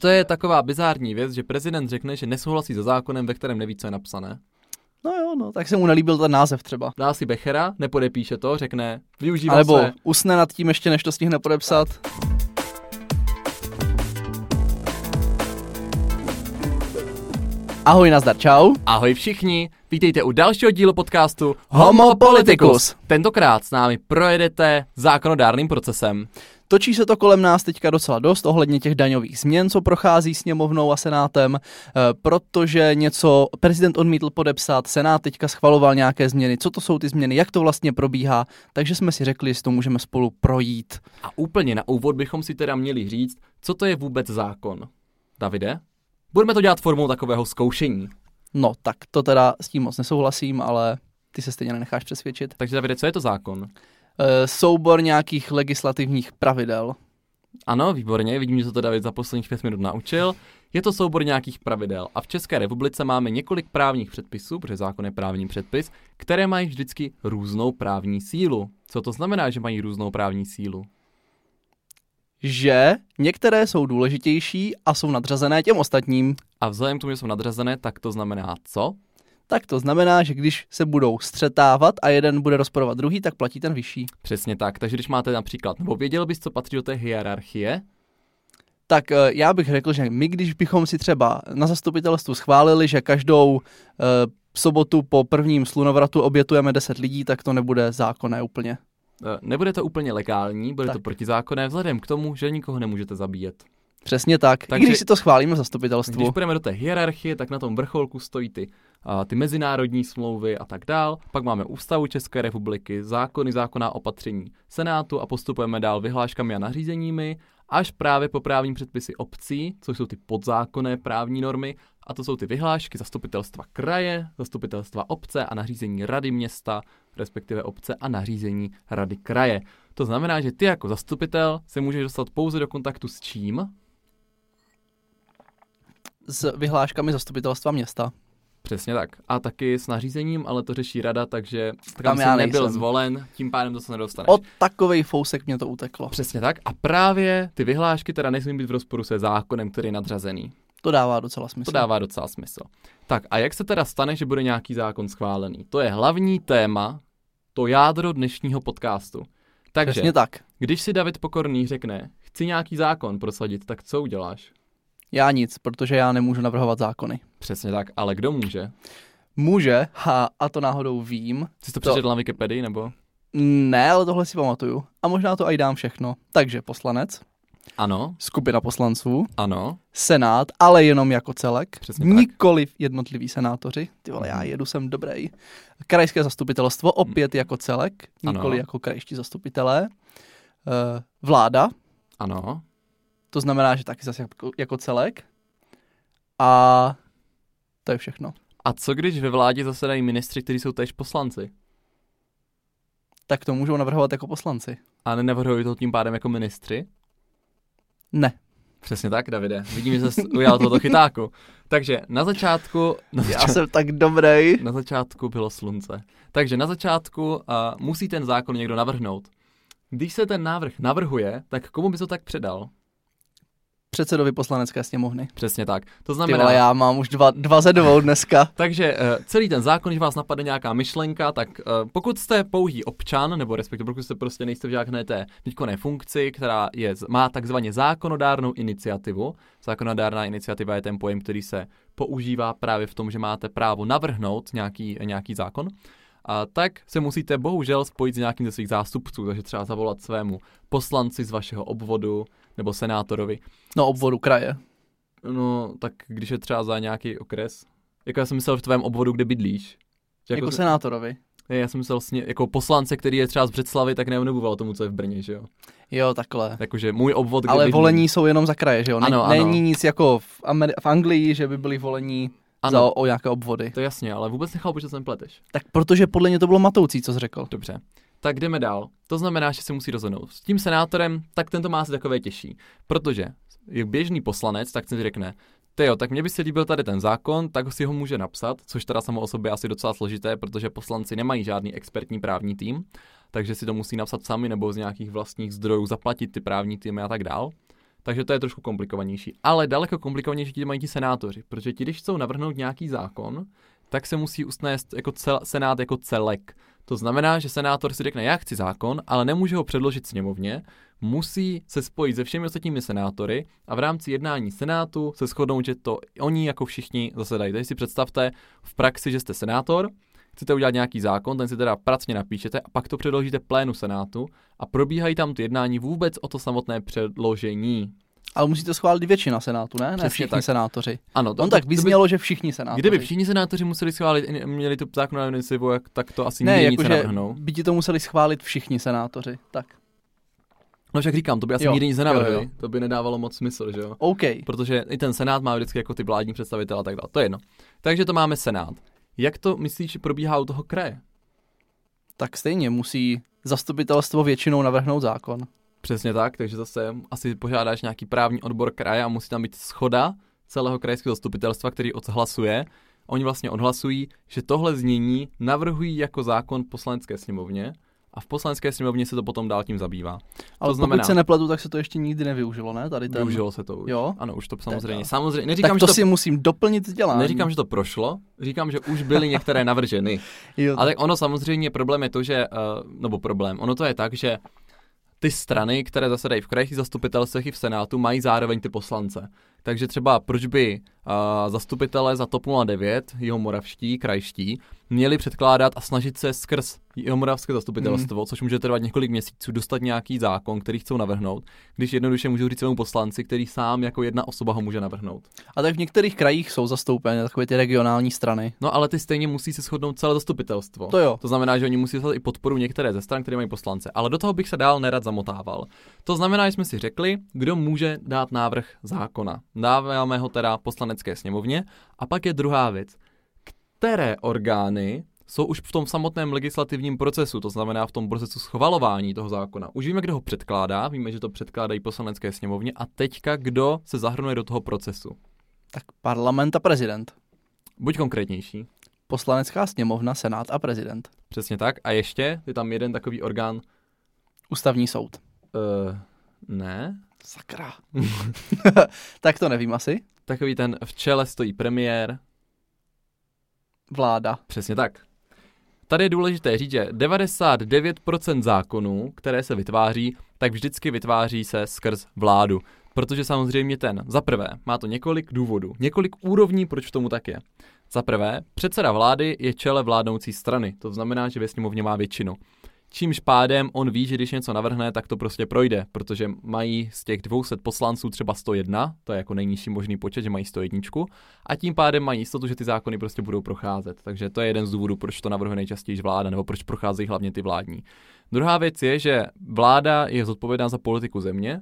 to je taková bizární věc, že prezident řekne, že nesouhlasí se zákonem, ve kterém neví, co je napsané. No jo, no, tak se mu nelíbil ten název třeba. Dá si Bechera, nepodepíše to, řekne, využívá Nebo se... usne nad tím ještě, než to stihne podepsat. Ahoj, nazdar, čau. Ahoj všichni, vítejte u dalšího dílu podcastu Homo Politicus. Tentokrát s námi projedete zákonodárným procesem. Točí se to kolem nás teďka docela dost ohledně těch daňových změn, co prochází sněmovnou a senátem, eh, protože něco prezident odmítl podepsat, senát teďka schvaloval nějaké změny, co to jsou ty změny, jak to vlastně probíhá, takže jsme si řekli, že to můžeme spolu projít. A úplně na úvod bychom si teda měli říct, co to je vůbec zákon. Davide? Budeme to dělat formou takového zkoušení. No, tak to teda s tím moc nesouhlasím, ale ty se stejně nenecháš přesvědčit. Takže Davide, co je to zákon? E, soubor nějakých legislativních pravidel. Ano, výborně, vidím, že se to David za posledních pět minut naučil. Je to soubor nějakých pravidel a v České republice máme několik právních předpisů, protože zákon je právní předpis, které mají vždycky různou právní sílu. Co to znamená, že mají různou právní sílu? Že některé jsou důležitější a jsou nadřazené těm ostatním. A vzhledem k tomu, že jsou nadřazené, tak to znamená co? Tak to znamená, že když se budou střetávat a jeden bude rozporovat druhý, tak platí ten vyšší. Přesně tak. Takže když máte například, nebo věděl bys, co patří do té hierarchie? Tak eh, já bych řekl, že my, když bychom si třeba na zastupitelstvu schválili, že každou eh, sobotu po prvním slunovratu obětujeme 10 lidí, tak to nebude zákonné úplně. Eh, Nebude to úplně legální, bude Tak. to protizákonné, vzhledem k tomu, že nikoho nemůžete zabíjet. Přesně tak. Takže-. I když si to schválíme v zastupitelstvu. Když půjdeme do té hierarchie, tak na tom vrcholku stojí ty, a, ty mezinárodní smlouvy a tak dál. Pak máme ústavu České republiky, zákony, zákonná opatření Senátu a postupujeme dál vyhláškami a nařízeními, až právě po právní předpisy obcí, což jsou ty podzákonné právní normy, a to jsou ty vyhlášky zastupitelstva kraje, zastupitelstva obce a nařízení rady města, respektive obce a nařízení rady kraje. To znamená, že ty jako zastupitel se můžeš dostat pouze do kontaktu s čím? S vyhláškami zastupitelstva města. Přesně tak. A taky s nařízením, ale to řeší rada, takže tam, Tam já nebyl nejsem. zvolen, tím pádem to se nedostaneš. O takovej fousek mě to uteklo. Přesně tak. A právě ty vyhlášky teda nesmí být v rozporu se zákonem, který je nadřazený. To dává docela smysl. To dává docela smysl. Tak a jak se teda stane, že bude nějaký zákon schválený? To je hlavní téma, to jádro dnešního podcastu. Takže, Přesně tak. když si David Pokorný řekne, chci nějaký zákon prosadit, tak co uděláš? Já nic, protože já nemůžu navrhovat zákony. Přesně tak, ale kdo může? Může, a, a to náhodou vím. Jsi to To- přečetl na Wikipedii, nebo? Ne, ale tohle si pamatuju. A možná to aj dám všechno. Takže poslanec, Ano, skupina poslanců, ano, senát, ale jenom jako celek. Přesně tak. Nikoliv jednotliví senátoři. Ty vole, já jedu, jsem dobrý. Krajské zastupitelstvo, opět jako celek, nikoli Ano. jako krajští zastupitelé. Eh, Vláda, ano. To znamená, že taky zase jako, jako celek. A to je všechno. A co když ve vládě zasedají ministři, kteří jsou též poslanci? Tak to můžou navrhovat jako poslanci. A nenavrhují to tím pádem jako ministři? Ne. Přesně tak, Davide. Vidím, že jsi ujal tohoto chytáku. Takže na začátku, na, Já zača- jsem tak dobrý. na začátku bylo slunce. Takže na začátku uh, musí ten zákon někdo navrhnout. Když se ten návrh navrhuje, tak komu by to tak předal? Předsedovi poslanecké sněmovny. Přesně tak. To Ty znamená, vole, já mám už dva, dva ze dvou dneska. Takže uh, celý ten zákon, když vás napadne nějaká myšlenka, tak uh, pokud jste pouhý občan, nebo respektive pokud jste prostě nejste v žádné té výkonné funkci, která je, má takzvaně zákonodárnou iniciativu, zákonodárná iniciativa je ten pojem, který se používá právě v tom, že máte právo navrhnout nějaký, nějaký zákon, a tak se musíte bohužel spojit s nějakým ze svých zástupců, takže třeba zavolat svému poslanci z vašeho obvodu nebo senátorovi. No, obvodu kraje. No, tak když je třeba za nějaký okres. Jako já jsem myslel v tvém obvodu, kde bydlíš. Že Jako, jako se- senátorovi. Ne, já jsem myslel sně, jako poslance, který je třeba z Břeclavy, tak neonebuval tomu, co je v Brně, že jo. Jo, takhle. Jakože můj obvod, kde Ale bydlím. volení jsou jenom za kraje, že jo? Ne, Ano, ano. Není nic jako v, Ameri- v Anglii, že by byli volení Ano, za o, nějaké obvody. to jasně, ale vůbec nechápu, že jsem pleteš. Tak protože podle mě to bylo matoucí, co jsi řekl. Dobře. Tak jdeme dál. To znamená, že se musí rozhodnout. S tím senátorem, tak ten to má asi takové těžší. Protože je běžný poslanec, tak si řekne, Tyjo, tak mě by se líbil tady ten zákon, tak si ho může napsat, což teda samo o sobě asi docela složité, protože poslanci nemají žádný expertní právní tým, takže si to musí napsat sami nebo z nějakých vlastních zdrojů zaplatit ty právní týmy a tak dál. Takže to je trošku komplikovanější. Ale daleko komplikovanější ti mají ti senátoři, protože ti, když chcou navrhnout nějaký zákon, tak se musí usnést jako cel, senát jako celek. To znamená, že senátor si řekne, já chci zákon, ale nemůže ho předložit sněmovně, musí se spojit se všemi ostatními senátory a v rámci jednání senátu se shodnout, že to oni jako všichni zasedají. Takže si představte v praxi, že jste senátor, chcete udělat nějaký zákon, ten si teda pracně napíšete a pak to předložíte plénu senátu a probíhají tam ty jednání vůbec o to samotné předložení. Ale musíte schválit většina senátu, ne? Přesně Ne všichni tak. senátoři. Ano, On tak vyznělo, že všichni senátoři. Kdyby všichni senátoři museli schválit, měli tu zákonnou iniciativu, jak- tak to asi Ne, jakože nenavrhnou. by ti to museli schválit všichni senátoři. Tak, No však říkám, to by asi Jo, nikdy nic nenavrhli. To by nedávalo moc smysl, že jo? OK. Protože i ten senát má vždycky jako ty vládní představitele a tak dále. To je jedno. Takže to máme senát. Jak to myslíš, že probíhá u toho kraje? Tak stejně musí zastupitelstvo většinou navrhnout zákon. Přesně tak, takže zase asi požádáš nějaký právní odbor kraje a musí tam být schoda celého krajského zastupitelstva, který odhlasuje. Oni vlastně odhlasují, že tohle znění navrhují jako zákon poslanecké sněmovně a v poslanecké sněmovně se to potom dál tím zabývá. Ale znamená- pokud se nepletu, tak se to ještě nikdy nevyužilo, ne? Tady ten... Využilo se to už. Jo? Ano, už to samozřejmě. Samozřejmě. Neříkám, Tak to, že to, si musím doplnit vzdělání. neříkám, že to prošlo, říkám, že už byly některé navrženy. Jo, Ale ono samozřejmě problém je to, že, uh, nebo problém, ono to je tak, že ty strany, které zasedají v krajských zastupitelstvech i v Senátu, mají zároveň ty poslance. Takže třeba proč by uh, zastupitelé za TOP 09, jeho moravští, krajští, měli předkládat a snažit se skrz jeho moravské zastupitelstvo, hmm. což může trvat několik měsíců, dostat nějaký zákon, který chcou navrhnout, když jednoduše můžou říct svému poslanci, který sám jako jedna osoba ho může navrhnout. A tak v některých krajích jsou zastoupeny takové ty regionální strany. No ale ty stejně musí se shodnout celé zastupitelstvo. To jo. To znamená, že oni musí dostat i podporu některé ze stran, které mají poslance. Ale do toho bych se dál nerad zamotával. To znamená, že jsme si řekli, kdo může dát návrh zákona. Dáváme ho teda poslanecké sněmovně. A pak je druhá věc. Které orgány jsou už v tom samotném legislativním procesu, to znamená v tom procesu schvalování toho zákona. Už víme, kdo ho předkládá, víme, že to předkládají poslanecké sněmovně a teďka kdo se zahrnuje do toho procesu. Tak parlament a prezident. Buď konkrétnější. Poslanecká sněmovna, senát a prezident. Přesně tak. A ještě je tam jeden takový orgán, Ústavní soud. uh, ne, Sakra. tak to nevím asi. Takový ten v čele stojí premiér. Vláda. Přesně tak. Tady je důležité říct, že 99% zákonů, které se vytváří, tak vždycky vytváří se skrz vládu. Protože samozřejmě ten, za prvé, má to několik důvodů, několik úrovní, proč tomu tak je. Za prvé, předseda vlády je čele vládnoucí strany, to znamená, že ve sněmovně má většinu. Čímž pádem on ví, že když něco navrhne, tak to prostě projde, protože mají z těch 200 poslanců třeba 101, to je jako nejnižší možný počet, že mají 101, a tím pádem mají jistotu, že ty zákony prostě budou procházet. Takže to je jeden z důvodů, proč to navrhuje nejčastěji vláda, nebo proč procházejí hlavně ty vládní. Druhá věc je, že vláda je zodpovědná za politiku země,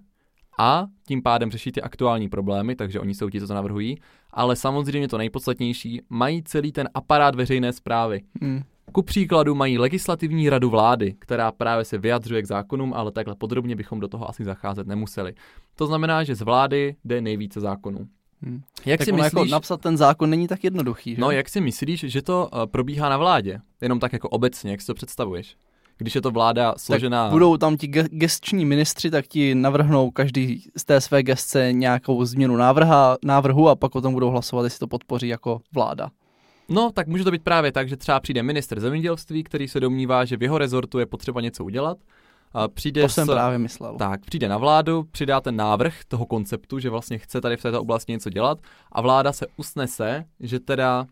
a tím pádem řeší ty aktuální problémy, takže oni jsou ti, co to navrhují, ale samozřejmě to nejpodstatnější, mají celý ten aparát veřejné zprávy. Hmm. Ku příkladu mají legislativní radu vlády, která právě se vyjadřuje k zákonům, ale takhle podrobně bychom do toho asi zacházet nemuseli. To znamená, že z vlády jde nejvíce zákonů. Hmm. Jak tak si ono myslíš, jako napsat ten zákon není tak jednoduchý, že? no jak si myslíš, že to uh, probíhá na vládě? Jenom tak jako obecně, jak si to představuješ? Když je to vláda složená... Tak budou tam ti ge- gestční ministři, tak ti navrhnou každý z té své gestce nějakou změnu návrha, návrhu a pak o tom budou hlasovat, jestli to podpoří jako vláda. No, tak může to být právě tak, že třeba přijde minister zemědělství, který se domnívá, že v jeho rezortu je potřeba něco udělat. A přijde To jsem s, právě myslel. Tak, přijde na vládu, přidá ten návrh toho konceptu, že vlastně chce tady v této oblasti něco dělat a vláda se usnese, že teda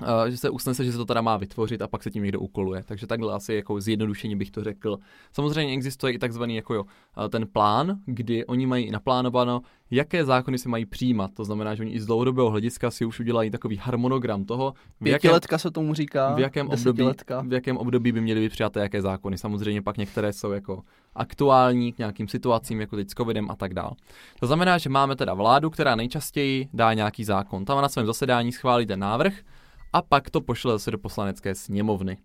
Uh, že se usnese, že se to teda má vytvořit a pak se tím někdo ukoluje. Takže takhle asi jako zjednodušení bych to řekl. Samozřejmě existuje i takzvaný jako jo, uh, ten plán, kdy oni mají naplánováno, jaké zákony se mají přijímat. To znamená, že oni i z dlouhodobého hlediska si už udělají takový harmonogram toho, v jakém, Pětiletka se tomu říká, v jakém, období, v jakém období by měly být přijaté jaké zákony. Samozřejmě pak některé jsou jako aktuální k nějakým situacím, jako teď s covidem a tak dále. To znamená, že máme teda vládu, která nejčastěji dá nějaký zákon. Tam na svém zasedání schválí ten návrh a pak to pošle zase do poslanecké sněmovny.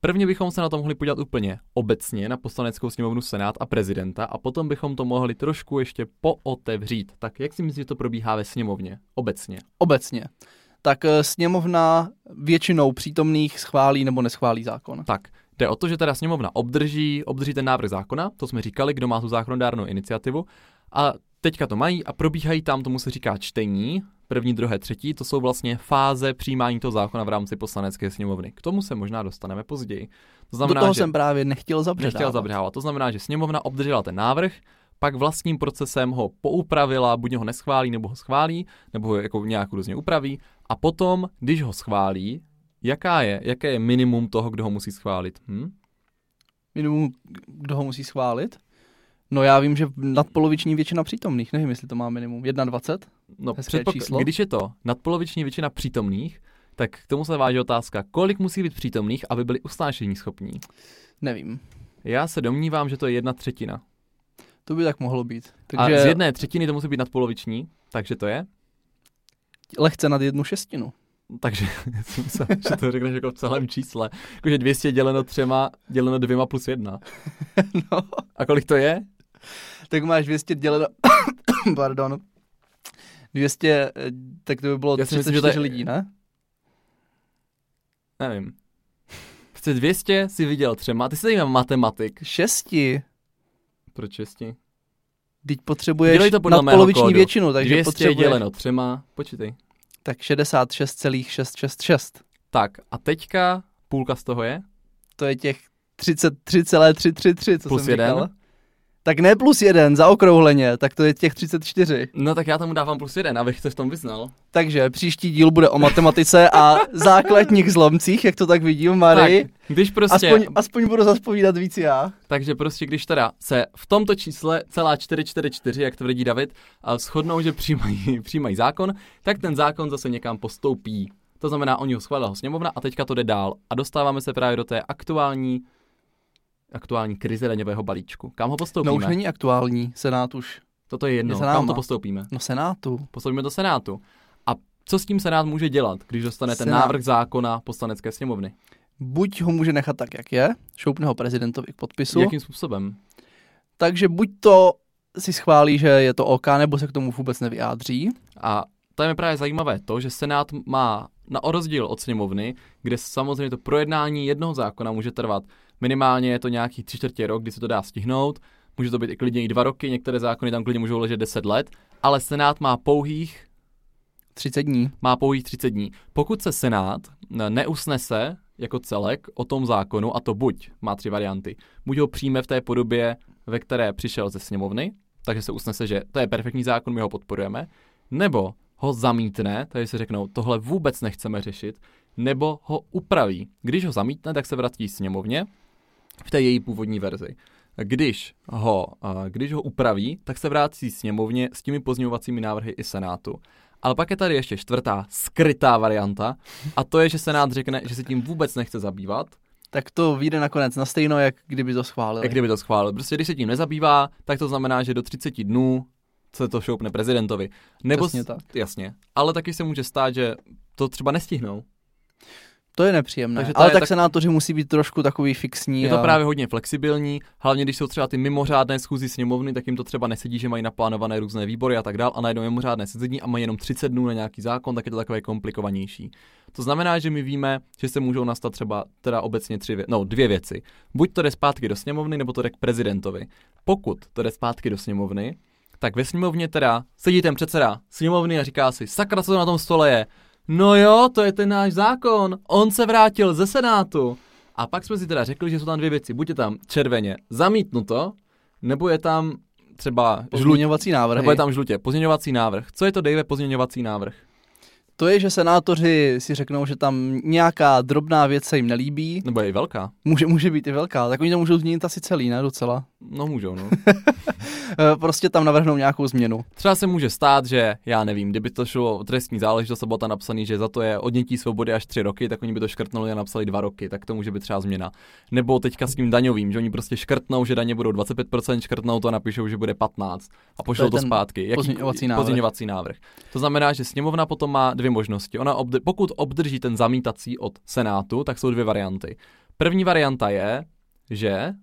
Prvně bychom se na to mohli podívat úplně obecně na poslaneckou sněmovnu Senát a prezidenta a potom bychom to mohli trošku ještě pootevřít. Tak jak si myslíš, že to probíhá ve sněmovně obecně? Obecně. Tak eh, sněmovna většinou přítomných schválí nebo neschválí zákon. Tak, jde o to, že teda sněmovna obdrží, obdrží ten návrh zákona, to jsme říkali, kdo má tu zákonodárnou iniciativu, a teďka to mají a probíhají tam, tomu se říká čtení, první, druhé, třetí, to jsou vlastně fáze přijímání toho zákona v rámci poslanecké sněmovny. K tomu se možná dostaneme později. To znamená, Do toho že jsem právě nechtěl zabředávat. Nechtěl zabředávat. To znamená, že sněmovna obdržela ten návrh, pak vlastním procesem ho poupravila, buď ho neschválí, nebo ho schválí, nebo ho jako nějak různě upraví. A potom, když ho schválí, jaká je, jaké je minimum toho, kdo ho musí schválit? Hm? Minimum, kdo ho musí schválit? No já vím, že nadpoloviční většina přítomných, nevím, jestli to má minimum. 21? No předpok- číslo. když je to nadpoloviční většina přítomných, tak k tomu se váží otázka, kolik musí být přítomných, aby byli usnášení schopní. Nevím. Já se domnívám, že to je jedna třetina. To by tak mohlo být. Takže... A z jedné třetiny to musí být nadpoloviční, takže to je? Lehce nad jednu šestinu. Takže jsem myslel, že to řekneš jako v celém čísle. Jakože 200 děleno třema, děleno dvěma plus jedna. no. A kolik to je? Tak máš 200 děleno, pardon, 200, eh, tak to by bylo Já 34 myslím, že to je... lidí, ne? Nevím. Prostě 200 si viděl třema, ty jsi tady matematik. Šesti. Proč šesti? Teď potřebuješ to nadpoloviční většinu, takže 200 potřebuješ... děleno třema, počítej. Tak 66,666. Tak a teďka půlka z toho je? To je těch 33,333, co Plus jsem jeden? říkal. Tak ne plus jeden, zaokrouhleně, tak to je těch 34. No tak já tomu dávám plus jeden, abych se v tom vyznal. Takže příští díl bude o matematice a základních zlomcích, jak to tak vidím, Mary. Tak, když prostě... Aspoň, aspoň budu zaspovídat víc já. Takže prostě když teda se v tomto čísle celá 444, jak tvrdí David, shodnou, že přijímají, přijímají zákon, tak ten zákon zase někam postoupí. To znamená, oni ho schválila sněmovna a teďka to jde dál. A dostáváme se právě do té aktuální aktuální krize daňového balíčku. Kam ho postoupíme? No už není aktuální, Senát už. Toto je jedno, kam to postoupíme? No Senátu. Postoupíme do Senátu. A co s tím Senát může dělat, když dostane ten návrh zákona poslanecké sněmovny? Buď ho může nechat tak, jak je, šoupne ho prezidentovi k podpisu. Jakým způsobem? Takže buď to si schválí, že je to OK, nebo se k tomu vůbec nevyjádří. A to je právě zajímavé to, že Senát má na rozdíl od sněmovny, kde samozřejmě to projednání jednoho zákona může trvat minimálně je to nějaký tři čtvrtě rok, kdy se to dá stihnout, může to být i klidně i dva roky, některé zákony tam klidně můžou ležet 10 let, ale Senát má pouhých 30 dní. Má pouhých 30 dní. Pokud se Senát neusnese jako celek o tom zákonu, a to buď má tři varianty, buď ho přijme v té podobě, ve které přišel ze sněmovny, takže se usnese, že to je perfektní zákon, my ho podporujeme, nebo ho zamítne, takže se řeknou, tohle vůbec nechceme řešit, nebo ho upraví. Když ho zamítne, tak se vrací sněmovně v té její původní verzi. Když ho, když ho upraví, tak se vrátí sněmovně s těmi pozměňovacími návrhy i Senátu. Ale pak je tady ještě čtvrtá skrytá varianta a to je, že Senát řekne, že se tím vůbec nechce zabývat. Tak to vyjde nakonec na stejno, jak kdyby to schválil. Jak kdyby to schválil. Prostě když se tím nezabývá, tak to znamená, že do 30 dnů se to šoupne prezidentovi. Nebo Přesně tak. Jasně. Ale taky se může stát, že to třeba nestihnou. To je nepříjemné, Takže ale tak, tak senátoři musí být trošku takový fixní. Je to a... právě hodně flexibilní, hlavně když jsou třeba ty mimořádné schůzy sněmovny, tak jim to třeba nesedí, že mají naplánované různé výbory a tak dál a najednou mimořádné sezení a mají jenom 30 dnů na nějaký zákon, tak je to takové komplikovanější. To znamená, že my víme, že se můžou nastat třeba teda obecně tři, vě- no, dvě věci. Buď to jde zpátky do sněmovny, nebo to jde k prezidentovi. Pokud to jde zpátky do sněmovny, tak ve sněmovně teda sedí ten předseda sněmovny a říká si, sakra, co to na tom stole je, no jo, to je ten náš zákon, on se vrátil ze Senátu. A pak jsme si teda řekli, že jsou tam dvě věci. Buď je tam červeně zamítnuto, nebo je tam třeba pozměňovací návrh. Nebo je tam žlutě pozměňovací návrh. Co je to, Dave, pozměňovací návrh? To je, že senátoři si řeknou, že tam nějaká drobná věc se jim nelíbí. Nebo je i velká. Může, může být i velká. Tak oni to můžou změnit asi celý, ne? Docela. No můžou, no. prostě tam navrhnou nějakou změnu. Třeba se může stát, že já nevím, kdyby to šlo o trestní záležitost bylo tam napsaný, že za to je odnětí svobody až tři roky, tak oni by to škrtnuli a napsali dva roky, tak to může být třeba změna. Nebo teďka s tím daňovým, že oni prostě škrtnou, že daně budou 25%, škrtnou to a napíšou, že bude 15 a pošlou to, to zpátky. Jaký pozměňovací návrh. pozměňovací návrh. To znamená, že sněmovna potom má dvě možnosti. Ona obdr- pokud obdrží ten zamítací od Senátu, tak jsou dvě varianty. První varianta je, že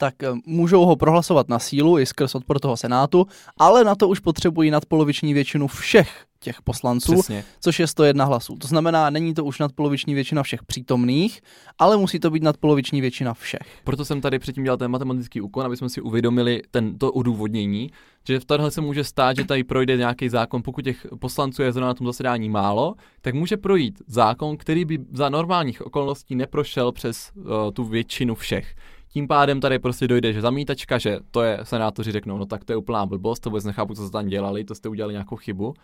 tak eh, můžou ho prohlasovat na sílu i skrz odpor toho Senátu, ale na to už potřebují nadpoloviční většinu všech těch poslanců, Přesně. což je 101 hlasů. To znamená, není to už nadpoloviční většina všech přítomných, ale musí to být nadpoloviční většina všech. Proto jsem tady předtím dělal ten matematický úkon, aby jsme si uvědomili ten, to odůvodnění, že v tohle se může stát, že tady projde nějaký zákon, pokud těch poslanců je zrovna na tom zasedání málo, tak může projít zákon, který by za normálních okolností neprošel přes uh, tu většinu všech. Tím pádem tady prostě dojde, že zamítačka, že to je, senátoři řeknou, no tak to je úplná blbost, to vůbec nechápu, co jste tam dělali, to jste udělali nějakou chybu.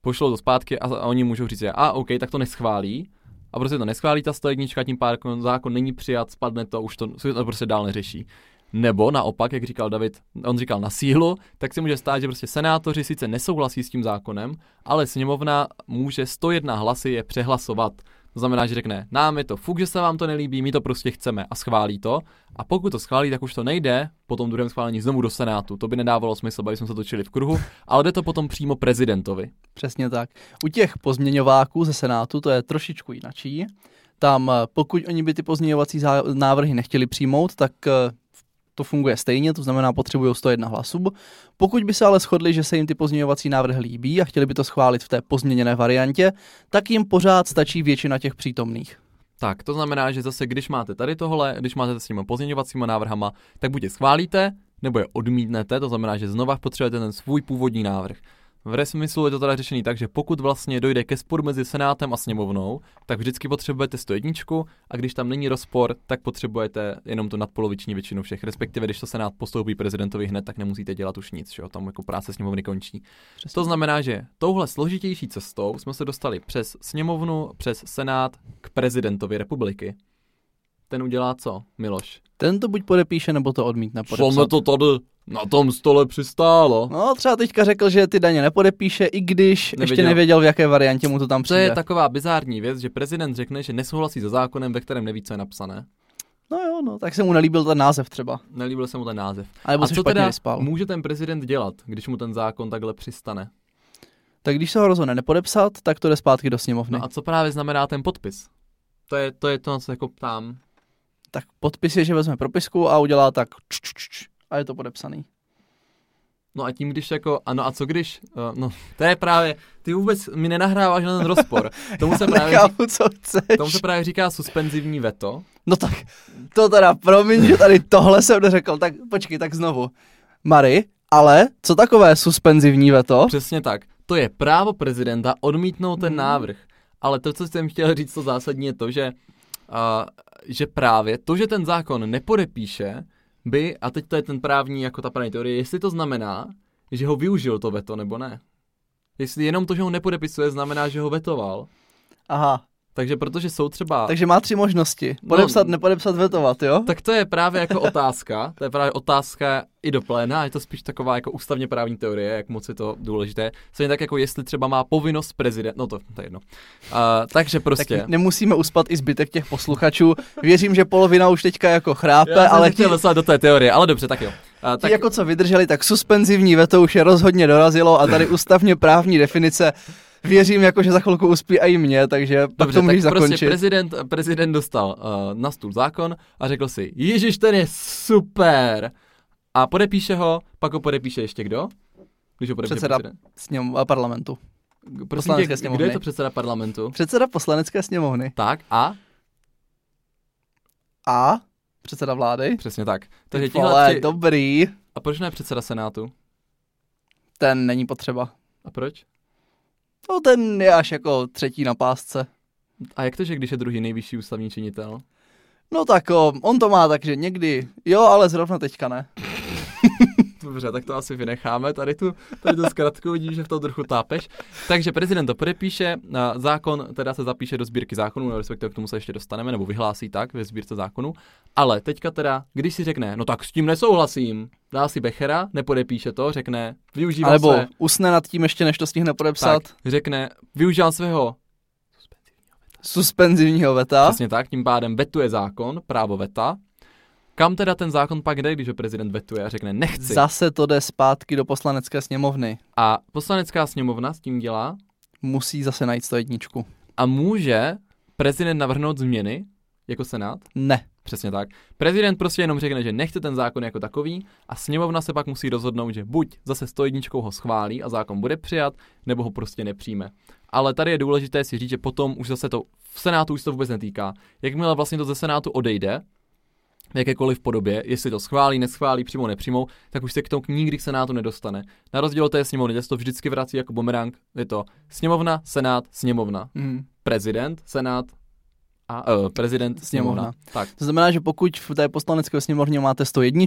Pošlou to zpátky a, a oni můžou říct, že a OK, tak to neschválí. A prostě to neschválí ta 101, tím pádem zákon není přijat, spadne to, už to, to prostě dál neřeší. Nebo naopak, jak říkal David, on říkal na sílu, tak se může stát, že prostě senátoři sice nesouhlasí s tím zákonem, ale sněmovna může 101 hlasy je přehlasovat. To znamená, že řekne, nám je to fuk, že se vám to nelíbí, my to prostě chceme a schválí to. A pokud to schválí, tak už to nejde po tom druhém schválení znovu do Senátu. To by nedávalo smysl, aby jsme se točili v kruhu, ale jde to potom přímo prezidentovi. Přesně tak. U těch pozměňováků ze Senátu to je trošičku jinačí. Tam, eh, pokud oni by ty pozměňovací návrhy nechtěli přijmout, tak eh, to funguje stejně, to znamená potřebují 101 hlasů. Pokud by se ale shodli, že se jim ty pozměňovací návrhy líbí a chtěli by to schválit v té pozměněné variantě, tak jim pořád stačí většina těch přítomných. Tak, to znamená, že zase, když máte tady tohle, když máte s těmi pozměňovacími návrhama, tak buď je schválíte, nebo je odmítnete, to znamená, že znova potřebujete ten svůj původní návrh. V smyslu je to teda řešený tak, že pokud vlastně dojde ke sporu mezi Senátem a sněmovnou, tak vždycky potřebujete 101 a když tam není rozpor, tak potřebujete jenom tu nadpoloviční většinu všech. Respektive, když to Senát postoupí prezidentovi hned, tak nemusíte dělat už nic, že jo? tam jako práce sněmovny končí. Přesně. To znamená, že touhle složitější cestou jsme se dostali přes sněmovnu, přes Senát k prezidentovi republiky. Ten udělá co, Miloš? Ten to buď podepíše, nebo to odmítne podepsat. Co to tady na tom stole přistálo. No, třeba teďka řekl, že ty daně nepodepíše, i když nevěděl. ještě nevěděl, v jaké variantě mu to tam přijde. To je taková bizární věc, že prezident řekne, že nesouhlasí se zákonem, ve kterém neví, co je napsané. No jo, no, tak se mu nelíbil ten název třeba. Nelíbil se mu ten název. A, a co teda vyspal. může ten prezident dělat, když mu ten zákon takhle přistane? Tak když se ho rozhodne nepodepsat, tak to jde zpátky do sněmovny. No a co právě znamená ten podpis? To je to, je to co jako ptám. Tak podpis je, že vezme propisku a udělá tak č, č, č, a je to podepsaný. No a tím, když jako, ano a co když, uh, no to je právě, ty vůbec mi nenahráváš na ten rozpor. Tomu se právě, Nechápu, co chceš. Tomu se právě říká suspenzivní veto. No tak, to teda, promiň, že tady tohle jsem neřekl, tak počkej, tak znovu. Mary, ale co takové suspenzivní veto? Přesně tak. To je právo prezidenta odmítnout ten hmm. návrh. Ale to, co jsem chtěl říct, to zásadní je to, že, uh, že právě to, že ten zákon nepodepíše, by, a teď to je ten právní, jako ta právní teorie, jestli to znamená, že ho využil to veto, nebo ne. Jestli jenom to, že ho nepodepisuje, znamená, že ho vetoval. Aha. Takže protože jsou třeba... Takže má tři možnosti. Podepsat, no, nepodepsat, vetovat, jo? Tak to je právě jako otázka. To je právě otázka i do pléna. Je to spíš taková jako ústavně právní teorie, jak moc je to důležité. Stejně tak jako jestli třeba má povinnost prezident... No to, to je jedno. Uh, takže prostě... Tak nemusíme uspat i zbytek těch posluchačů. Věřím, že polovina už teďka jako chrápe, Já ale... chtěl ti... do té teorie, ale dobře, tak jo. Uh, tak... jako co vydrželi, tak suspenzivní veto už je rozhodně dorazilo a tady ústavně právní definice věřím, jako, že za chvilku uspí i mě, takže Dobře, pak to můžeš tak zakončit. Prostě prezident, prezident dostal uh, na stůl zákon a řekl si, Ježíš, ten je super. A podepíše ho, pak ho podepíše ještě kdo? Když ho podepíše předseda sněm, parlamentu. Poslanecké sněmovny. Kdo je to předseda parlamentu? Předseda poslanecké sněmovny. Tak a? A? Předseda vlády. Přesně tak. Takže Vole, tři... dobrý. A proč ne předseda senátu? Ten není potřeba. A proč? No ten je až jako třetí na pásce. A jak to, že když je druhý nejvyšší ústavní činitel? No tak on to má takže někdy, jo, ale zrovna teďka ne. Dobře, tak to asi vynecháme. Tady tu, tady tu zkratku vidím, že v tom trochu tápeš. Takže prezident to podepíše, zákon teda se zapíše do sbírky zákonů, no respektive k tomu se ještě dostaneme, nebo vyhlásí tak ve sbírce zákonů. Ale teďka teda, když si řekne, no tak s tím nesouhlasím, dá si Bechera, nepodepíše to, řekne, využívám Alebo své... usne nad tím ještě, než to stihne podepsat. Tak, řekne, využívám svého suspenzivního veta. Přesně tak, tím pádem vetuje zákon, právo veta, kam teda ten zákon pak jde, když ho prezident vetuje a řekne nechci? Zase to jde zpátky do poslanecké sněmovny. A poslanecká sněmovna s tím dělá? Musí zase najít jedničku. A může prezident navrhnout změny jako senát? Ne. Přesně tak. Prezident prostě jenom řekne, že nechce ten zákon jako takový a sněmovna se pak musí rozhodnout, že buď zase 101 ho schválí a zákon bude přijat, nebo ho prostě nepřijme. Ale tady je důležité si říct, že potom už zase to v Senátu už se to vůbec netýká. Jakmile vlastně to ze Senátu odejde, v jakékoliv podobě, jestli to schválí, neschválí, přímo, nepřímo, tak už se k tomu nikdy k Senátu nedostane. Na rozdíl od té sněmovny, kde se to vždycky vrací jako bumerang, je to sněmovna, Senát, sněmovna. Mm. Prezident, Senát, a uh, prezident sněmovna. sněmovna. Tak. To znamená, že pokud v té poslanecké sněmovně máte 101,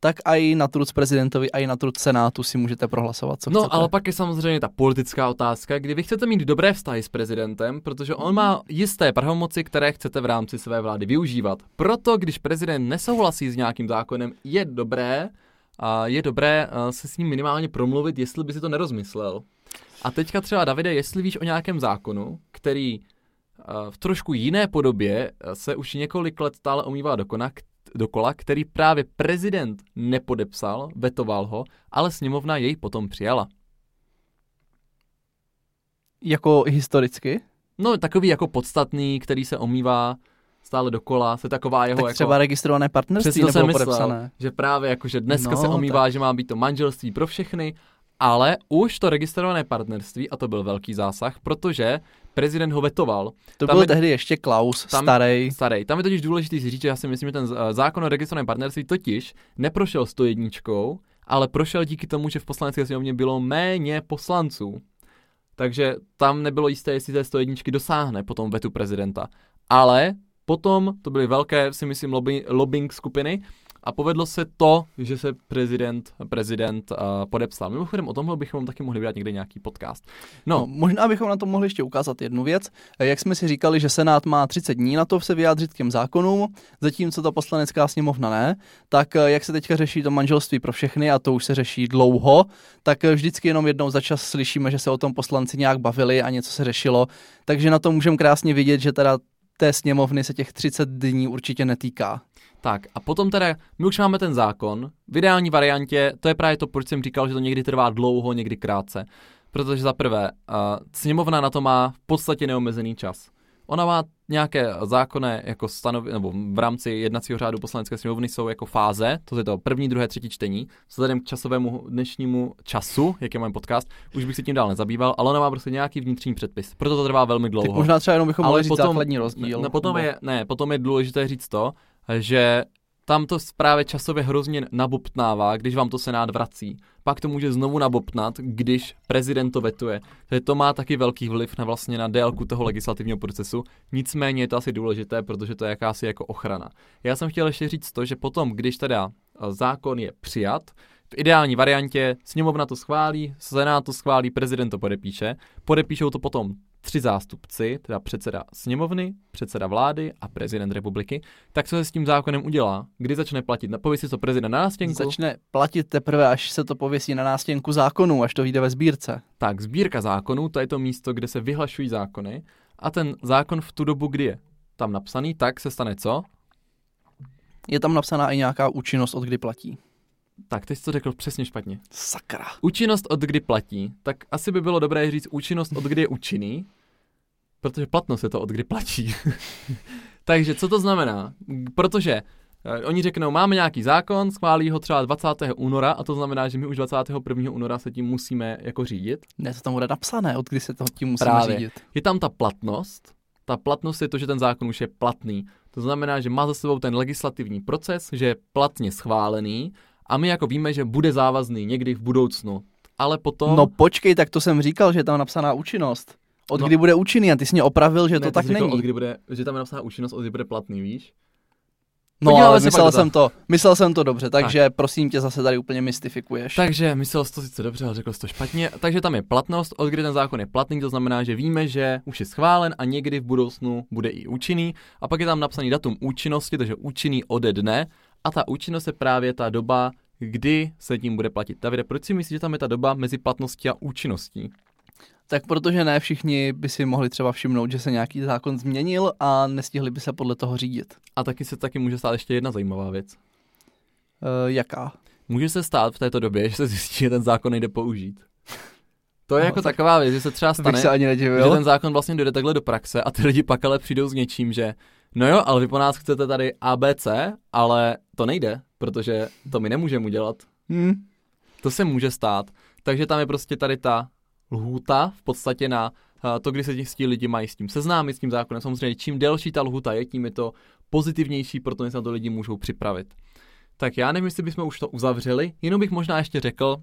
tak i na truc prezidentovi, i na truc senátu si můžete prohlasovat, co No, chcete. ale pak je samozřejmě ta politická otázka, kdy vy chcete mít dobré vztahy s prezidentem, protože on má jisté pravomoci, které chcete v rámci své vlády využívat. Proto, když prezident nesouhlasí s nějakým zákonem, je dobré, a je dobré se s ním minimálně promluvit, jestli by si to nerozmyslel. A teďka třeba, Davide, jestli víš o nějakém zákonu, který v trošku jiné podobě se už několik let stále omývá dokona, dokola, který právě prezident nepodepsal, vetoval ho, ale sněmovna jej potom přijala. Jako historicky? No, takový jako podstatný, který se omývá stále dokola, se taková jeho tak jako... třeba registrované partnerství nebo myslel, podepsané. že právě jako, že dneska no, se omývá, tak... že má být to manželství pro všechny, ale už to registrované partnerství, a to byl velký zásah, protože prezident ho vetoval. To tam byl je, tehdy ještě Klaus, tam, starý. Starý. Tam je totiž důležité si říct, že já si myslím, že ten zákon o registrovaném partnerství totiž neprošel 101, ale prošel díky tomu, že v poslanecké sněmovně bylo méně poslanců. Takže tam nebylo jisté, jestli té 101 dosáhne po tom vetu prezidenta. Ale potom to byly velké, si myslím, lobby, lobbying skupiny a povedlo se to, že se prezident, prezident uh, podepsal. Mimochodem o tomhle bychom taky mohli udělat někde nějaký podcast. No. no, možná bychom na to mohli ještě ukázat jednu věc. Jak jsme si říkali, že Senát má 30 dní na to se vyjádřit k těm zákonům, zatímco ta poslanecká sněmovna ne, tak eh, jak se teďka řeší to manželství pro všechny a to už se řeší dlouho, tak eh, vždycky jenom jednou za čas slyšíme, že se o tom poslanci nějak bavili a něco se řešilo. Takže na to můžeme krásně vidět, že teda té sněmovny se těch 30 dní určitě netýká. Tak a potom teda, my už máme ten zákon, v ideální variantě, to je právě to, proč jsem říkal, že to někdy trvá dlouho, někdy krátce. Protože za prvé, uh, sněmovna na to má v podstatě neomezený čas. Ona má nějaké zákonné jako stanovi, nebo v rámci jednacího řádu poslanecké sněmovny jsou jako fáze, to je to první, druhé, třetí čtení. Vzhledem k časovému dnešnímu času, jak je můj podcast, už bych se tím dál nezabýval, ale ona má prostě nějaký vnitřní předpis. Proto to trvá velmi dlouho. Tak možná třeba jenom bychom mohli říct potom, základní rozdíl. Ne, potom je, ne, potom je důležité říct to, že tam to právě časově hrozně nabobtnává, když vám to Senát vrací. Pak to může znovu nabobtnat, když prezident to vetuje. Takže to má taky velký vliv na vlastně na délku toho legislativního procesu. Nicméně je to asi důležité, protože to je jakási jako ochrana. Já jsem chtěl ještě říct to, že potom, když teda zákon je přijat, v ideální variantě sněmovna to schválí, senát to schválí, prezident to podepíše. Podepíšou to potom tři zástupci, teda předseda sněmovny, předseda vlády a prezident republiky, tak co se s tím zákonem udělá? Kdy začne platit? Pověsí to prezident na nástěnku? Začne platit teprve, až se to pověsí na nástěnku zákonu, až to vyjde ve sbírce. Tak, sbírka zákonů, to je to místo, kde se vyhlašují zákony a ten zákon v tu dobu, kdy je tam napsaný, tak se stane co? Je tam napsaná i nějaká účinnost, od kdy platí. Tak, teď jsi to řekl přesně špatně. Sakra. Účinnost od kdy platí, tak asi by bylo dobré říct účinnost od kdy je účinný, protože platnost je to od kdy platí. Takže co to znamená? Protože eh, Oni řeknou, máme nějaký zákon, schválí ho třeba 20. února a to znamená, že my už 21. února se tím musíme jako řídit. Ne, to tam bude napsané, od kdy se to tím musíme Právě. řídit. Je tam ta platnost, ta platnost je to, že ten zákon už je platný. To znamená, že má za sebou ten legislativní proces, že je platně schválený a my jako víme, že bude závazný někdy v budoucnu. Ale potom... No počkej, tak to jsem říkal, že je tam napsaná účinnost. Od no. kdy bude účinný a ty jsi mě opravil, že ne, to tak není. Od kdy bude, že tam je napsaná účinnost, od kdy bude platný, víš? No, Podíváme ale myslel jsem to, myslel jsem to dobře, takže tak. prosím tě zase tady úplně mystifikuješ. Takže myslel jsi to sice dobře, ale řekl jsi to špatně. Takže tam je platnost, od kdy ten zákon je platný, to znamená, že víme, že už je schválen a někdy v budoucnu bude i účinný. A pak je tam napsaný datum účinnosti, takže účinný ode dne. A ta účinnost je právě ta doba, kdy se tím bude platit. Davide, proč si myslíš, že tam je ta doba mezi platností a účinností? Tak protože ne všichni by si mohli třeba všimnout, že se nějaký zákon změnil a nestihli by se podle toho řídit. A taky se taky může stát ještě jedna zajímavá věc. Uh, jaká? Může se stát v této době, že se zjistí, že ten zákon nejde použít. To je no, jako tak taková věc, že se třeba stane, se ani že ten zákon vlastně dojde takhle do praxe a ty lidi pak ale přijdou s něčím, že no jo, ale vy po nás chcete tady ABC, ale to nejde, protože to my nemůžeme udělat. Hmm. To se může stát. Takže tam je prostě tady ta lhůta v podstatě na uh, to, kdy se ti lidi mají s tím seznámit, s tím zákonem. Samozřejmě, čím delší ta lhůta je, tím je to pozitivnější, protože se na to lidi můžou připravit. Tak já nevím, jestli bychom už to uzavřeli, jenom bych možná ještě řekl,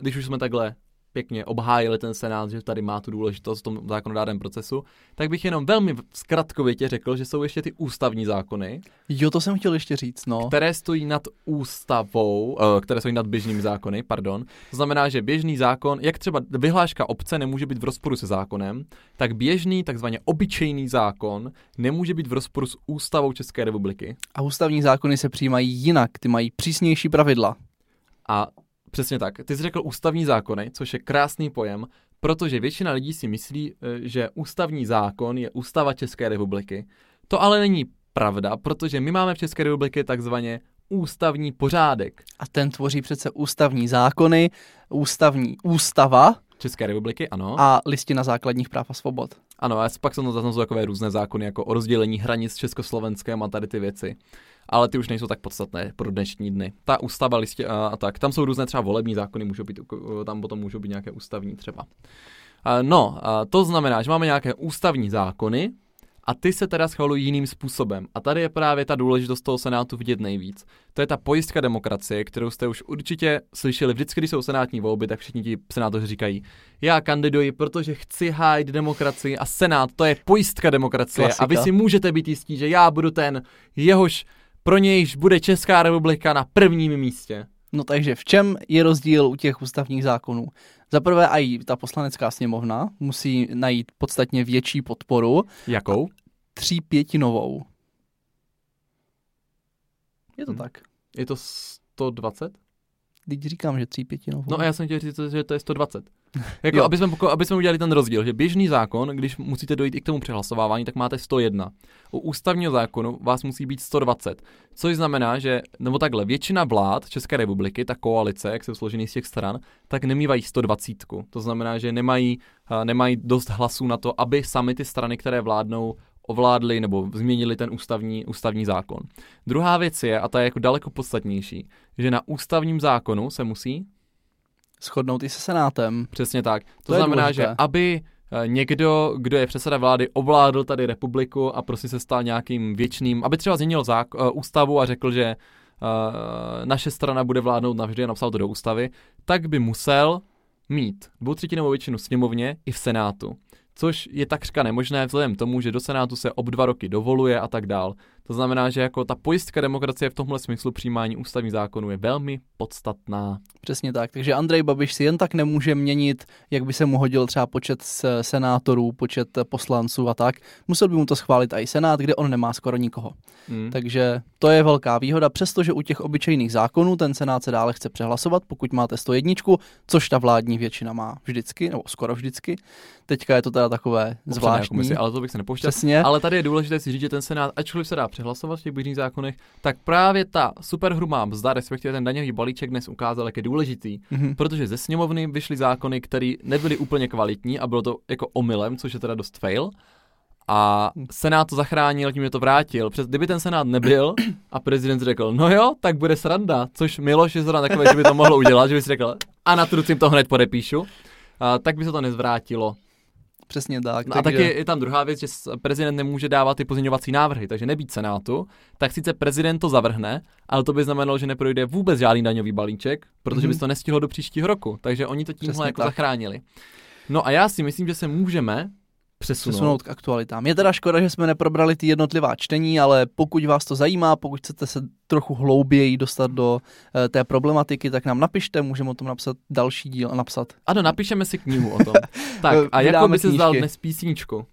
když už jsme takhle pěkně obhájili ten senát, že tady má tu důležitost v tom zákonodárném procesu, tak bych jenom velmi zkratkovitě řekl, že jsou ještě ty ústavní zákony. Jo, to jsem chtěl ještě říct, no. Které stojí nad ústavou, uh, které stojí nad běžnými zákony, pardon. To znamená, že běžný zákon, jak třeba vyhláška obce nemůže být v rozporu se zákonem, tak běžný, takzvaně obyčejný zákon nemůže být v rozporu s ústavou České republiky. A ústavní zákony se přijímají jinak, ty mají přísnější pravidla. A Přesně tak. Ty jsi řekl ústavní zákony, což je krásný pojem, protože většina lidí si myslí, eh, že ústavní zákon je ústava České republiky. To ale není pravda, protože my máme v České republice takzvaně ústavní pořádek. A ten tvoří přece ústavní zákony, ústavní ústava. České republiky, ano. A listina základních práv a svobod. Ano, a pak jsou to zase takové různé zákony, jako o rozdělení hranic Československem a tady ty věci ale ty už nejsou tak podstatné pro dnešní dny. Ta ústava listě a, a tak, tam jsou různé třeba volební zákony, můžou být, tam potom můžou být nějaké ústavní třeba. No, to znamená, že máme nějaké ústavní zákony, a ty se teda schvalují jiným způsobem. A tady je právě ta důležitost toho Senátu vidět nejvíc. To je ta pojistka demokracie, kterou jste už určitě slyšeli. Vždycky, když jsou senátní volby, tak všichni ti senátoři říkají, já kandiduji, protože chci hájit demokracii a Senát, to je pojistka demokracie. Klasika. A vy si můžete být jistí, že já budu ten, jehož pro nějž bude Česká republika na prvním místě. No takže v čem je rozdíl u těch ústavních zákonů? Za prvé i ta poslanecká sněmovna musí najít podstatně větší podporu. Jakou? Tří pětinovou. Je to hmm. tak. Je to 120? Teď říkám, že tří pětinovou. No a já jsem chtěl říct, že to je 120. Jako, aby, jsme, aby jsme udělali ten rozdíl, že běžný zákon, když musíte dojít i k tomu přehlasovávání, tak máte 101. U ústavního zákonu vás musí být 120. Což znamená, že, nebo takhle, většina vlád České republiky, ta koalice, jak se složený z těch stran, tak nemývají 120. To znamená, že nemají, nemají dost hlasů na to, aby sami ty strany, které vládnou, ovládli nebo změnili ten ústavní, ústavní zákon. Druhá věc je, a ta je jako daleko podstatnější, že na ústavním zákonu se musí shodnout i se Senátem. Přesně tak. To, to znamená, že aby eh, někdo, kdo je předseda vlády, ovládl tady republiku a prostě se stal nějakým věčným, aby třeba změnil zák- uh, ústavu a řekl, že uh, naše strana bude vládnout navždy a napsal to do ústavy, tak by musel mít dvoutřetinovou většinu sněmovně i v Senátu což je takřka nemožné vzhledem tomu, že do Senátu se ob dva roky dovoluje a tak dál. To znamená, že jako ta pojistka demokracie v tomhle smyslu přijímání ústavních zákonů je velmi podstatná. Přesně tak, takže Andrej Babiš si jen tak nemůže měnit, jak by se mu hodil třeba počet senátorů, počet poslanců a tak. Musel by mu to schválit i Senát, kde on nemá skoro nikoho. Hmm. Takže to je velká výhoda, přestože u těch obyčejných zákonů ten Senát se dále chce přehlasovat, pokud máte 101, což ta vládní většina má vždycky, nebo skoro vždycky. Teďka je to teda takové zvláštní. Komisi, ale to bych se nepouštěl. Přesně. Ale tady je důležité si říct, že ten Senát, ačkoliv se dá přehlasovat v těch běžných zákonech, tak právě ta superhrubá mzda, respektive ten daňový balíček dnes ukázal, jak je důležitý, mm-hmm. protože ze sněmovny vyšly zákony, které nebyly úplně kvalitní a bylo to jako omylem, což je teda dost fail. A Senát to zachránil, tím je to vrátil. Přes, kdyby ten Senát nebyl a prezident řekl, no jo, tak bude sranda, což Miloš je zrovna takové, že by to mohlo udělat, že by si řekl, a na trucím to hned podepíšu, a, tak by se to nezvrátilo. Přesně tak. No takže... A taky je tam druhá věc, že prezident nemůže dávat ty pozměňovací návrhy, takže nebýt Senátu, tak sice prezident to zavrhne, ale to by znamenalo, že neprojde vůbec žádný daňový balíček, protože mm-hmm. by to nestihlo do příštího roku. Takže oni to tímhle jako tak. zachránili. No a já si myslím, že se můžeme přesunout. přesunout k aktualitám. Je teda škoda, že jsme neprobrali ty jednotlivá čtení, ale pokud vás to zajímá, pokud chcete se trochu hlouběji dostat do uh, té problematiky, tak nám napište, můžeme o tom napsat další díl a napsat. Ano, napíšeme si knihu o tom. tak a jakou by se zdal dnes písničku? Uh,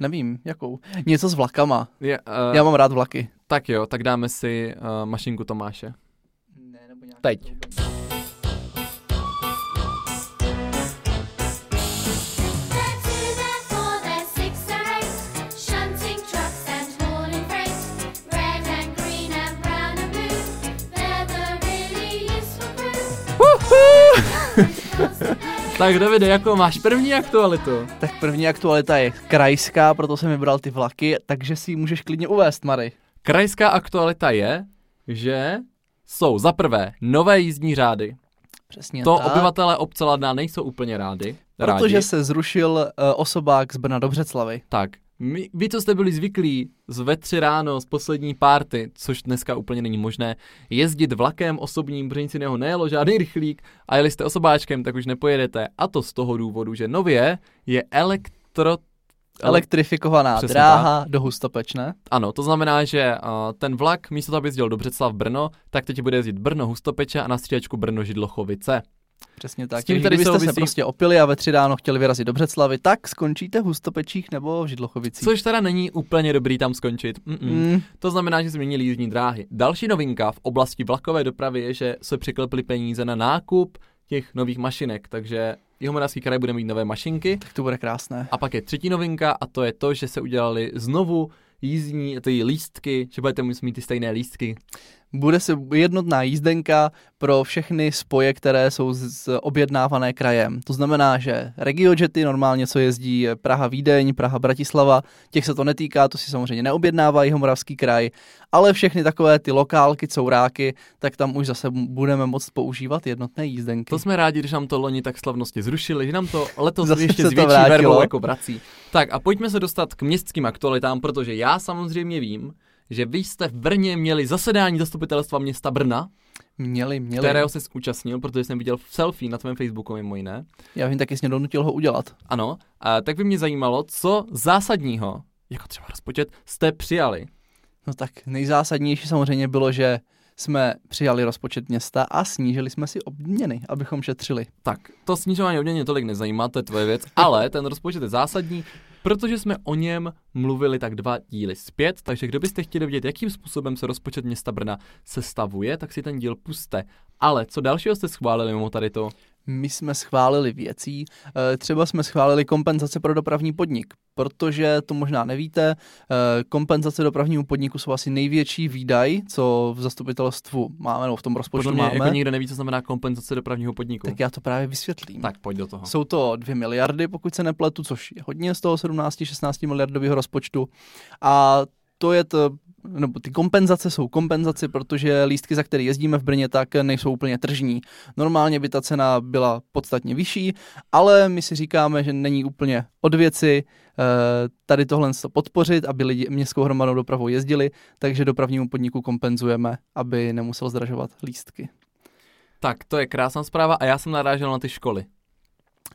nevím, jakou. Něco s vlakama. Je, uh, Já mám rád vlaky. Tak jo, tak dáme si uh, mašinku Tomáše. Ne, nebo Teď. Tak Davide, jako máš první aktualitu? Tak první aktualita je krajská, proto jsem vybral ty vlaky, takže si ji můžeš klidně uvést, Mary. Krajská aktualita je, že jsou za prvé nové jízdní řády. Přesně To tak. obyvatelé obce Ladná nejsou úplně rádi. Protože rádi. se zrušil uh, osobák z Brna do Břeclavy. Tak, my, vy, co jste byli zvyklí z ve tři ráno z poslední párty, což dneska úplně není možné, jezdit vlakem osobním, protože nic jiného nejelo, žádný rychlík a jeli jste osobáčkem, tak už nepojedete. A to z toho důvodu, že nově je elektro... Elektrifikovaná Přesně dráha do Hustopeč, ne? Ano, to znamená, že uh, ten vlak místo toho, aby jezdil do Břeclav Brno, tak teď bude jezdit Brno Hustopeče a na střídačku Brno Židlochovice. Přesně tak. S tím tady kdybyste se prostě opili a ve tři ráno chtěli vyrazit do Břeclavy, tak skončíte v Hustopečích nebo v Židlochovicích. Což teda není úplně dobrý tam skončit. Mm-mm. Mm, To znamená, že změnili jízdní dráhy. Další novinka v oblasti vlakové dopravy je, že se přikleply peníze na nákup těch nových mašinek, takže Jihomoravský kraj bude mít nové mašinky. tak to bude krásné. A pak je třetí novinka a to je to, že se udělali znovu jízdní, ty lístky, že budete muset mít ty stejné lístky. Bude se jednotná jízdenka pro všechny spoje, které jsou z, objednávané krajem. To znamená, že regiojety normálně, co jezdí Praha Vídeň, Praha Bratislava, těch se to netýká, to si samozřejmě neobjednává Jihomoravský kraj, ale všechny takové ty lokálky, couráky, tak tam už zase budeme moct používat jednotné jízdenky. To jsme rádi, když nám to loni tak slavnosti zrušili, že nám to letos Zase ještě s to větší vervou jako vrací. Tak a pojďme se dostat k městským aktualitám, protože já samozřejmě vím, že vy jste v Brně měli zasedání zastupitelstva města Brna, Měli, měli. kterého se zúčastnil, protože jsem viděl selfie na tvém Facebooku mimo jiné. Já vím, taky jsi mě donutil ho udělat. Ano, a tak by mě zajímalo, co zásadního, jako třeba rozpočet, jste přijali. No tak nejzásadnější samozřejmě bylo, že jsme přijali rozpočet města a snížili jsme si obměny, abychom šetřili. Tak, to snižování odměny tolik nezajímá, to je tvoje věc, ale ten rozpočet je zásadní, protože jsme o něm mluvili tak dva díly zpět, takže kdo byste chtěli vědět, jakým způsobem se rozpočet města Brna sestavuje, tak si ten díl puste. Ale co dalšího jste schválili mimo tady to? My jsme schválili věcí, eh, třeba jsme schválili kompenzace pro dopravní podnik, protože to možná nevíte, eh, kompenzace dopravnímu podniku jsou asi největší výdaj, co v zastupitelstvu máme, nebo v tom rozpočtu Podle mě máme. jako nikdo neví, co znamená kompenzace dopravního podniku. Tak já to právě vysvětlím. tak pojď do toho. Jsou to 2 miliardy, pokud se nepletu, což je hodně z toho 17-16 miliardového rozpočtu. A to je to, nebo ty kompenzace jsou kompenzace, protože lístky, za které jezdíme v Brně, tak nejsou úplně tržní. Normálně by ta cena byla podstatně vyšší, ale my si říkáme, že není úplně od věci eh, tady tohle to podpořit, aby lidi městskou hromadnou dopravou jezdili, takže dopravnímu podniku kompenzujeme, aby nemusel zdražovat lístky. Tak, to je krásná zpráva a já jsem narážel na ty školy.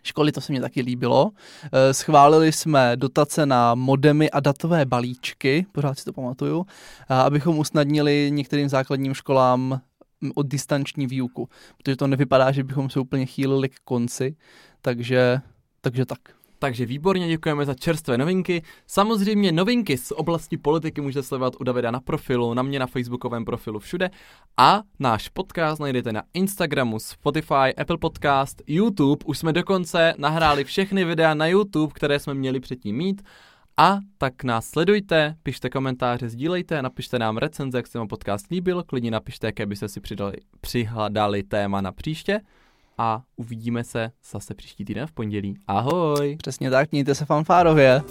Školy, to se mně taky líbilo. Eh, Schválili jsme dotace na modemy a datové balíčky, pořád si to pamatuju, abychom usnadnili některým základním školám mm, od distanční výuku, protože to nevypadá, že bychom se úplně chýlili k konci, takže, takže tak. Takže výborně děkujeme za čerstvé novinky. Samozřejmě novinky z oblasti politiky můžete sledovat u Davida na profilu, na mě na facebookovém profilu všude. A náš podcast najdete na Instagramu, Spotify, Apple Podcast, YouTube. Už jsme dokonce nahráli všechny videa na YouTube, které jsme měli předtím mít. A tak nás sledujte, pište komentáře, sdílejte, napište nám recenze, jak se vám podcast líbil, klidně napište, jaké byste si přidali, přihledali téma na příště. A uvidíme se zase příští týden v pondělí. Ahoj! Přesně tak, mějte se fanfárově.